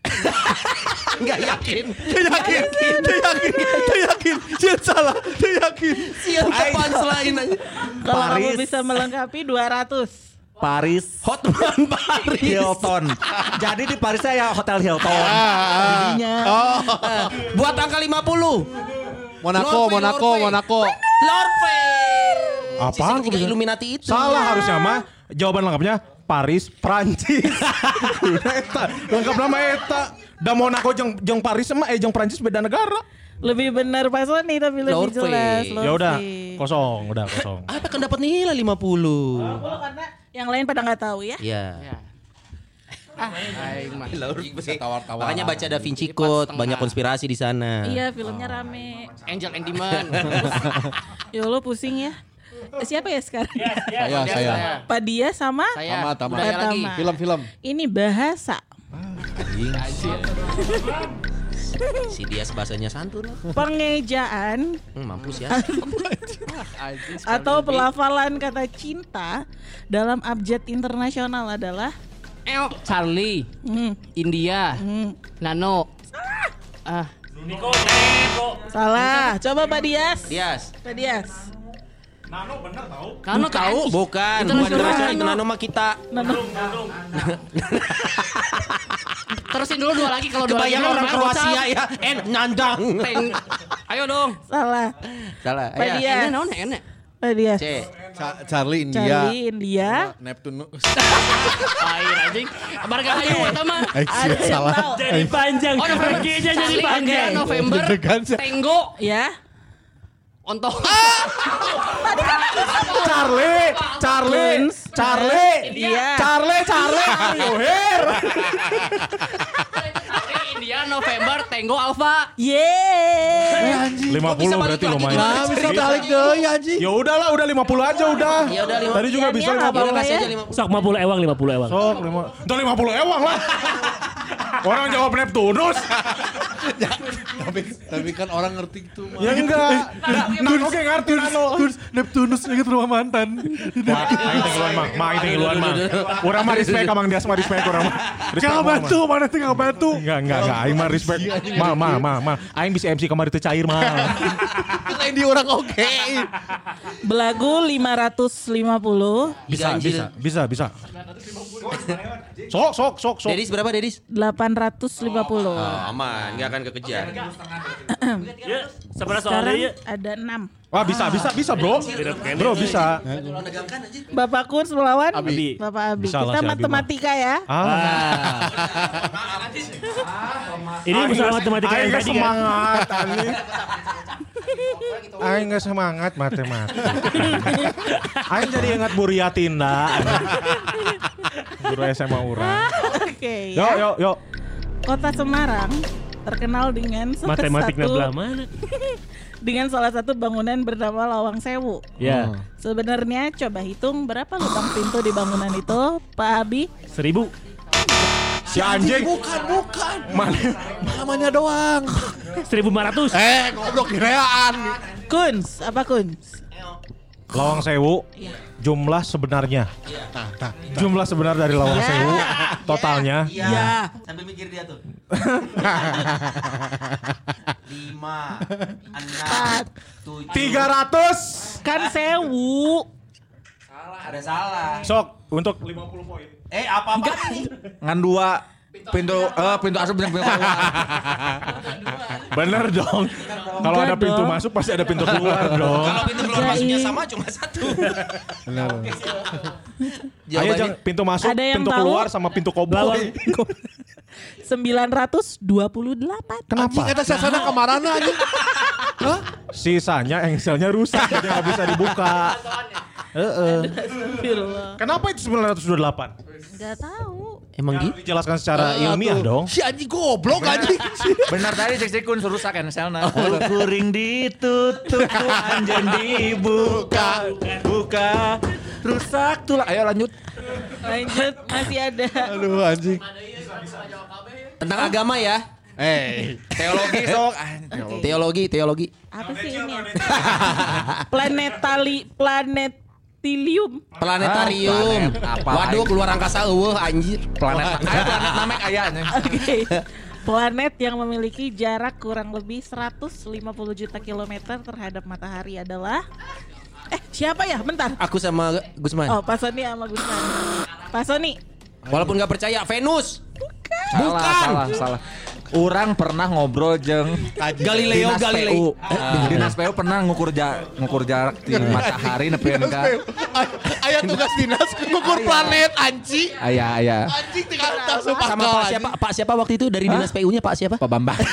Enggak yakin. Dia yakin. Dia yakin. Dia yakin. Dia salah. Dia yakin. Sial depan selain aja. Kalau kamu Paris. bisa melengkapi 200. Paris. Hotman Paris. Hilton. Jadi di Paris saya Hotel Hilton. Jadinya. Oh. Buat angka 50. Monaco, Lorpe, Monaco, Lorpe. Monaco. Sisi kok bisa? Illuminati itu. Salah harusnya mah. Jawaban lengkapnya Paris, Prancis. eta, lengkap nama eta. Da Monaco jeung jeung Paris mah eh jeung Prancis beda negara. Lebih benar Pak Sony tapi lebih Lorpe. jelas. Ya udah, kosong, udah kosong. Apa kan dapat nilai 50? Oh, karena yang lain pada nggak tahu ya. Iya. Aing mah. Bisa tawar-tawar. Makanya baca Da Vinci Code, banyak konspirasi di sana. Iya, filmnya rame. Angel and Demon. Ya Allah pusing ya. Siapa ya sekarang? Saya, saya. Pak Dia sama Saya. Tama, tama. Tama. Film-film. ini bahasa. Si Dias bahasanya santun. Pengejaan Hmm, mampus ya. atau pelafalan kata cinta dalam abjad internasional adalah Eo. Charlie, hmm, India, hmm. Nano. Ah, Niko, Niko. salah. Coba Pak Dias. Dias. Pak Dias. Nano Tahu? tahu. Bukan, bukan Internasional. internasional itu nano mah kita. Terusin dulu dua lagi kalau dua lagi. Mah orang Kroasia ya, en nyandang. Teng. Ayo dong. Salah. Salah. Ya. Dias. Enak naon enak. Dias. C. Ca- Charlie India. Charlie India. Neptunus. Air anjing. Marga ayo pertama. Eh, Ada yang salah. Jadi panjang. Oh, November. Jadi panjang. November. Tenggo. Ya. Ontok. Charlie, Charlie, Kunz. Charlie, India. Charlie, Charlie, Ayo, Her. India, November, Tenggo, Alpha. Yeay. 50 berarti lumayan. Nah, bisa balik deh anjing. Ya udahlah, udah 50 aja udah. Ya udah, lima- Tadi juga Ya, bisa ya, nggak 50. apa-apa Kasih ya. aja lima. Sok 50 ewang, 50 ewang. Sok, lima. Udah 50 ewang lah. Orang jawab Neptunus. Tapi tapi kan orang ngerti itu mah. Ya enggak. Nano oke ngerti Nano. Terus Neptunus inget rumah mantan. Teh keluar mah. Mah aing teh keluar mah. Urang mah respect ka Mang Dias mah respect urang mah. Respect Gak mah, bantu, mana tuh gak bantu. Enggak, enggak, enggak. Aing mah respect. Ma, ma, ma, ma. Aing bisa MC kamari teu cair mah. Kita di orang oke. Belagu 550. Bisa, bisa, bisa, bisa. Sok, sok, sok, sok. Dedis berapa Dedis? 850. Oh, aman, nggak akan kekejar. Ya, sebenarnya Sekarang soalnya ya. ada 6. Wah, bisa, bisa, bisa, Bro. Bro, bisa. Bapak Kun melawan Abi. Bapak Abi. Bisa Kita si Abi mah. matematika ya. Ah, Ini masalah matematika yang tadi kan. semangat anjing. Aing nggak semangat matematika. Aing jadi ingat Buriatinda. Guru SMA urang. Oke Yo, ya. yo, yo. Kota Semarang terkenal dengan salah Matematiknya satu belah mana? dengan salah satu bangunan bernama Lawang Sewu. Ya, Sebenarnya coba hitung berapa lubang pintu di bangunan itu, Pak Abi? seribu. Si anjing. Bukan, bukan. Mana? Namanya doang. Seribu lima ratus. Eh, goblok kiraan. Kunz, apa Kunz? Lawang Sewu. Jumlah sebenarnya. Jumlah sebenar dari Lawang Sewu totalnya. Ya. Sambil mikir dia tuh. Lima, Empat. tujuh. 300. Kan sewu. Ada salah. Sok untuk 50 poin. Eh apa apa? Ngan dua pintu eh pintu asup dan pintu keluar. Bener dong. Kalau ada pintu dong. masuk pasti ada pintu keluar dong. Kalau pintu keluar masuknya sama cuma satu. Ayo jangan pintu masuk, Ada yang pintu tahu? keluar sama pintu koboi. 928. Kenapa? Kita sana kemarana anjing. Sisanya engselnya rusak jadi nggak bisa dibuka. Heeh. Kenapa itu 928? Gak tahu. Emang gitu? Dijelaskan secara ilmiah dong. Si anjing goblok anjing. Benar tadi cek cek kun rusak kan selna. Kuring ditutup ku anjen dibuka. Buka. Rusak tuh lah. Ayo lanjut. Lanjut, masih ada. Aduh anjing. Tentang agama ya. Eh, Teologi sok. Ah, Teologi, teologi. Apa sih ini? ya? Planetali, planetilium. Planetarium. planet apa? Waduh, keluar angkasa eueuh anjir. Planet. Ayo planet namek ayahnya. Oke. Planet yang memiliki jarak kurang lebih 150 juta kilometer terhadap matahari adalah Eh, siapa ya? Bentar. Aku sama Gusman. Oh, Pak Sony sama Gusman. Pak Sony. Walaupun nggak percaya, Venus. Salah, salah, salah. Orang pernah ngobrol jeng Galileo Dinas Galilei. PU. Eh, Dinas PU pernah ngukur ja, ngukur jarak di matahari nepieun ka. Ayah tugas dinas ngukur planet anjing. Aya aya. Anjing tinggal tak sumpah Sama Pak siapa? Pak siapa waktu itu dari dinas PU-nya Pak siapa? Pak Bambang.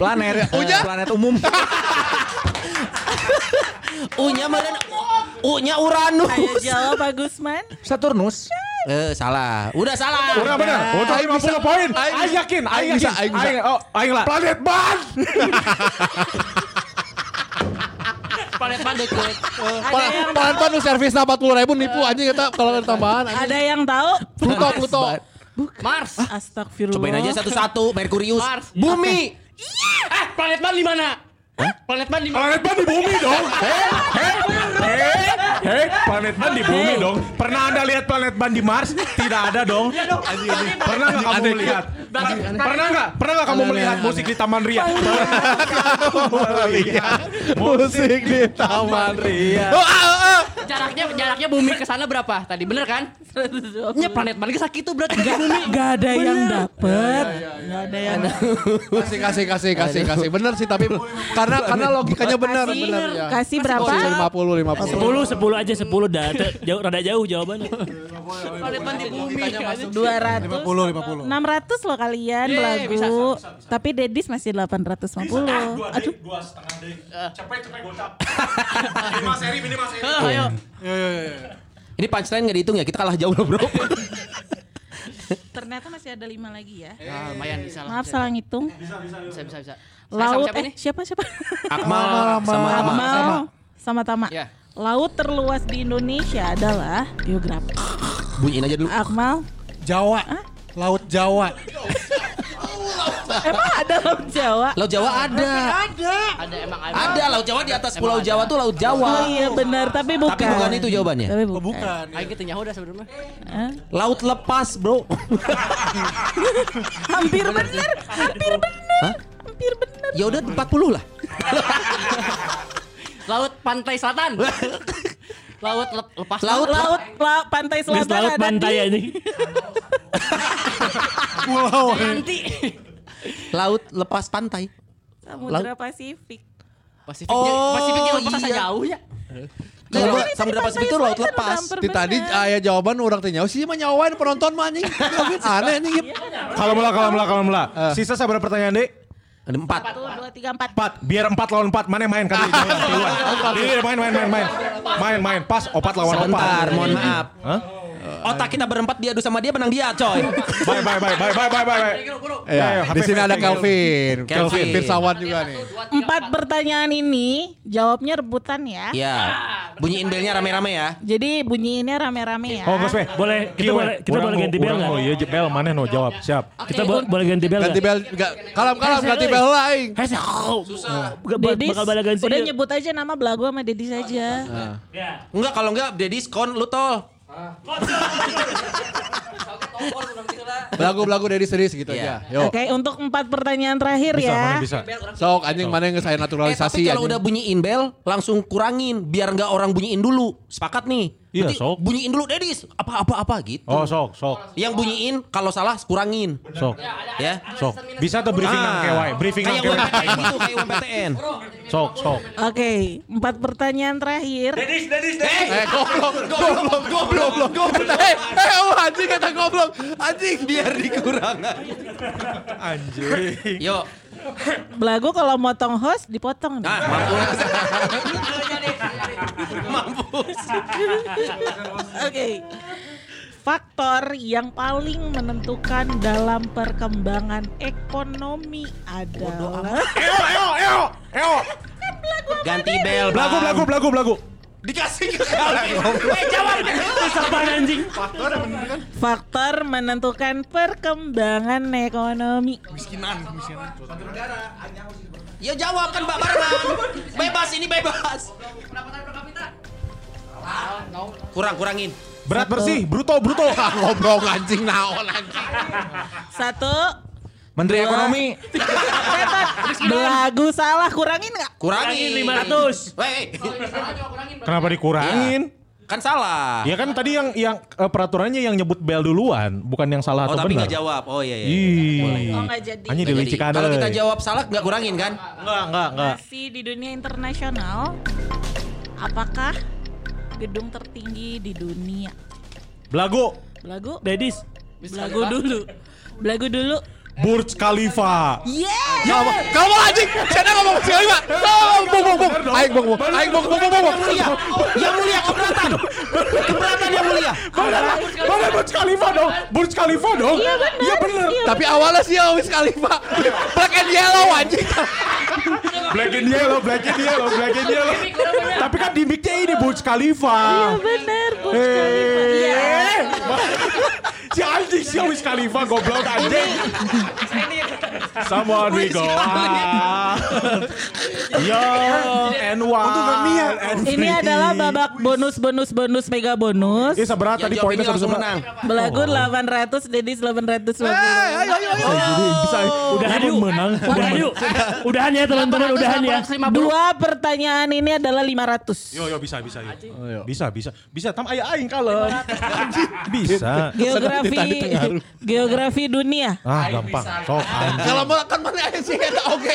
planet eh, planet umum. U-nya meureun U-nya Uranus. Ayo jawab Pak Gusman. Saturnus. Eh, salah. Udah salah. Udah bener. Untuk 50 poin. Aing yakin, aing yakin. aing bisa. Aing, oh, aing lah. Planet ban. Planet mana deket? Yang Palan pan nu servis na 40 ribu nipu anjing kita kalau ada tambahan anjing. ada yang tahu? Pluto, Pluto. Mars. Astagfirullah. Cobain aja satu-satu. Merkurius. Mars. Bumi. Eh, planet ban di mana? Planet ban di mana? Planet ban di bumi dong. Hei, hei, hei, hei, planet ban di bumi dong. Pernah anda lihat planet ban di Mars? Tidak ada dong. Pernah nggak kamu melihat? Pernah nggak? Pernah nggak kamu melihat musik di Taman Ria? Musik di Taman Ria. Oh, ah, ah. Jaraknya jaraknya bumi ke sana berapa tadi? Bener kan? Nya planet ban ke sakit tuh berarti ke bumi. Gak ada yang dapet. Gak ada yang Kasih kasih kasih kasih kasih. Bener sih tapi karena karena logikanya benar Kasih, benar ya. kasih berapa? 50 50. 10 10 aja 10 dah. Te- Jauh rada jauh jawabannya. Ban di bumi. 200 50 50. 600 loh kalian belagu Tapi Dedis masih 850 Aduh Dua setengah deh. Cepet cepet gocap. Minimal seri minimal seri. Ayo. Ini punchline nggak dihitung ya? Kita kalah jauh loh bro. Ternyata masih ada 5 lagi ya Ah, lumayan bisa lah. Maaf salah ngitung Bisa bisa bisa. Saya Laut sama siapa eh siapa siapa Akmal sama Ama. Akmal sama Tama Ya. Laut terluas di Indonesia adalah Geografi Bunyiin aja dulu. Akmal Jawa. Laut Jawa. Emang ada Laut Jawa? Laut Jawa ada. Ada emang ada. Ada Laut Jawa di atas Pulau Jawa tuh Laut Oh Jawa. iya benar tapi bukan Tapi bukan itu jawabannya. Tapi Oh, bukan, bukan. Ayo kita nyaho dah sebenarnya. Hah? Laut lepas bro. Hampir benar Hampir benar Hampir benar ya udah 40 lah. Laut pantai selatan. Laut lep- lepas Laut Laut la- pantai selatan laut pantai di ini. Pulau. nanti. Laut lepas pantai. Samudra Pasifik. Pasifiknya Oh, Pasifiknya lepas iya. jauh ya. Kalau ini Samudra Pasifik itu laut lepas. Di tadi benar. aya jawaban orang teh nyawa sih mah nyawain penonton mah anjing. Aneh anjing. Kalau mula kalau mula kalau mula. Sisa sabar pertanyaan deh. Ada empat. Dua, tiga, empat. Empat, biar empat lawan empat. Mana yang main kan? Ini main main main main. Main main pas opat lawan opat. Sebentar, mohon maaf. Hah? Otak kita berempat diadu sama dia menang dia coy. Bye bye bye bye bye bye bye. Ya, di sini ada. Kelvin. Kelvin. Firsawan juga nih. Empat pertanyaan ini jawabnya rebutan ya. Ya, bunyiin belnya rame-rame ya. Jadi bunyiinnya rame-rame ya. Oh, Gus. Boleh, kita boleh kita boleh ganti bel Oh nggak? iya bel mana no jawab. Siap. Kita bo- boleh ganti bel Ganti bel enggak kalam-kalam ganti bel lah aing. Hei, susah. Bakal bala ganti. udah nyebut aja nama belagu sama Dedis aja. Enggak kalau enggak Dedis kon lu tol. Belagu-belagu dari serius gitu Iya. aja. Yo. Oke, untuk empat pertanyaan terakhir Bisa ya. mana bisa. Sok anjing mana yang saya Eh, tapi naturalisasi kalau anjing. udah bunyiin bel langsung kurangin biar enggak orang bunyiin dulu. Sepakat nih. Iya, Berarti sok. Bunyiin dulu Dedis. Apa apa apa gitu. Oh sok sok Yang bunyiin kalau salah kurangin. sok Ya. sok. Bisa tuh briefing nang kewai. Briefing nang Kayak kewai. Gitu, kayak UMPTN. Sok sok. Oke, empat pertanyaan terakhir. Eh goblok, goblok, goblok, goblok. Eh, eh oh, anjing kata goblok. Anjing Biar dikurang. Anjing. Yuk. Belagu kalau motong host dipotong. Nah, mampus. mampus. Oke. Faktor yang paling menentukan dalam perkembangan ekonomi adalah Eo eo eo eo. Ganti bel. Belagu belagu belagu belagu. Dikasih ke kali. Eh jawab. Apaan anjing? faktor menentukan perkembangan ekonomi. Ya jawab kan Mbak barengan. Bebas ini bebas. Kurang kurangin. Berat bersih, bruto bruto. goblok anjing naon anjing. Satu. Menteri Dua. Ekonomi. Belagu salah kurangin nggak? Kurangin. 500. Weh, Kenapa dikurangin? kan salah. Ya kan tadi yang yang eh, peraturannya yang nyebut bel duluan, bukan yang salah Oh atau tapi benar. nggak jawab. Oh iya iya. Ih. Oh nggak jadi. Hanya Nggak Kalau kita jawab salah nggak kurangin kan? Enggak, enggak, enggak. Masih di dunia internasional, apakah gedung tertinggi di dunia? Belagu, Belagu? Dedis. Belagu dulu. Belagu dulu. Burj Khalifa. Yeah. Kamu kamu anjing. Saya ngomong Pak. Oh, bong bong bong. Aing bong bong. Aing bong bong bong bong. Yang mulia keberatan. Keberatan yang mulia. Mana Burj Khalifa dong? Burj Khalifa dong? Iya benar. Iya benar. Tapi awalnya sih Wiz Khalifa. Black and yellow anjing. Black and yellow, black and yellow, black and yellow. Tapi kan di mic-nya ini Burj Khalifa. Bener, Burj Khalifa. Eh. Si anjing si Wiz Khalifa goblok anjing. Someone we go out. Young and and Ini adalah babak bonus bonus bonus mega bonus. Ini seberapa Yang tadi poinnya satu menang. Belagu 800, Dedis 850. Bisa Udahan yuk. menang. Udahan yuk. Udahan ya teman-teman, udahan ya. Dua pertanyaan ini adalah 500. Yo yo bisa bisa yo. Bisa bisa bisa tam aya aing kalem. Bisa. Geografi Tadi pengaruh. geografi dunia. Ah gampang. Sok. Kalau mau kan mana aja sih oke.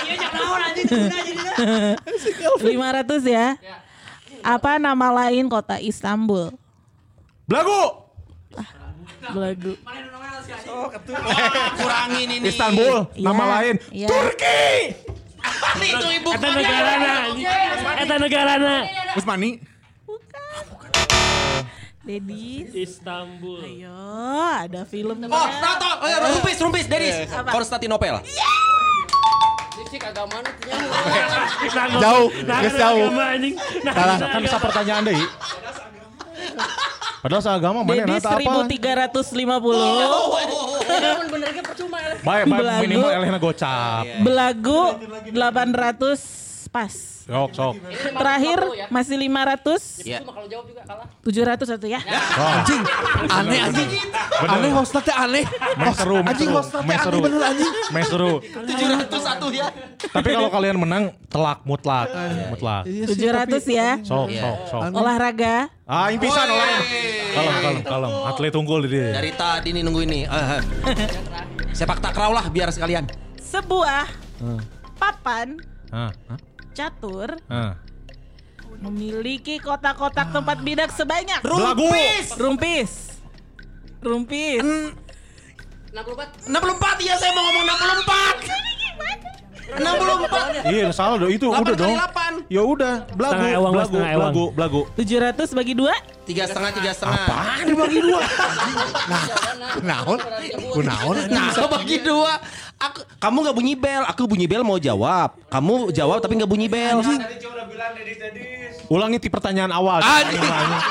500 ya. Apa nama lain kota Istanbul? Belagu. Belagu. Kurangin ini. Istanbul. Nama Iya, lain. iya. Turki. Itu ibu Eta negarana. anjing. Eta negarana. Usmani. Dedis. Istanbul. Ayo, ada filmnya. Oh, Tato, oh, ya, rumpis, rumpis, Dedis. Konstantinopel. Fisik agama Jauh, geus jauh. Nah, Kan nah, kan sa pertanyaan deui. Padahal seagama mana Dedis nata apa? 1350. bener ge percuma. Baik, baik Belagu. minimal elehna gocap. Belagu 800 pas. Sok, sok. Terakhir masih 500. Ya. Cuma kalau jawab juga kalah. 700 satu ya. Anjing, aneh anjing. Aneh hostnya teh aneh. Mes seru, mes Anjing hostnya teh aneh bener anjing. Mes seru. 701 ya. Tapi kalau kalian menang telak mutlak, mutlak. 700 ya. Sok, Iya. sok, sok. Olahraga. Ah, yang pisan orang. Kalem, kalem, kalem. Atlet unggul di dia. Dari tadi nih nunggu ini. Ah, ah. Sepak takraw lah biar sekalian. Sebuah papan Ah, ah, catur ah. memiliki kotak-kotak tempat bidak sebanyak. Belagu. Rumpis. Rumpis. 64. 64 ya saya mau ngomong 64. 64. Iya, salah dong. Itu udah dong. delapan. Ya udah, belagu, Setengah ewang, belagu, setengah ewang. belagu, belagu. 700 bagi dua. Tiga setengah, tiga setengah. Apaan dibagi dua? Kunaon? Kunaon? Nah, bagi dua. Aku, kamu nggak bunyi bel, aku bunyi bel mau jawab. Kamu jawab tapi nggak bunyi bel. Ulangi ti pertanyaan awal. Anjing. Anjing.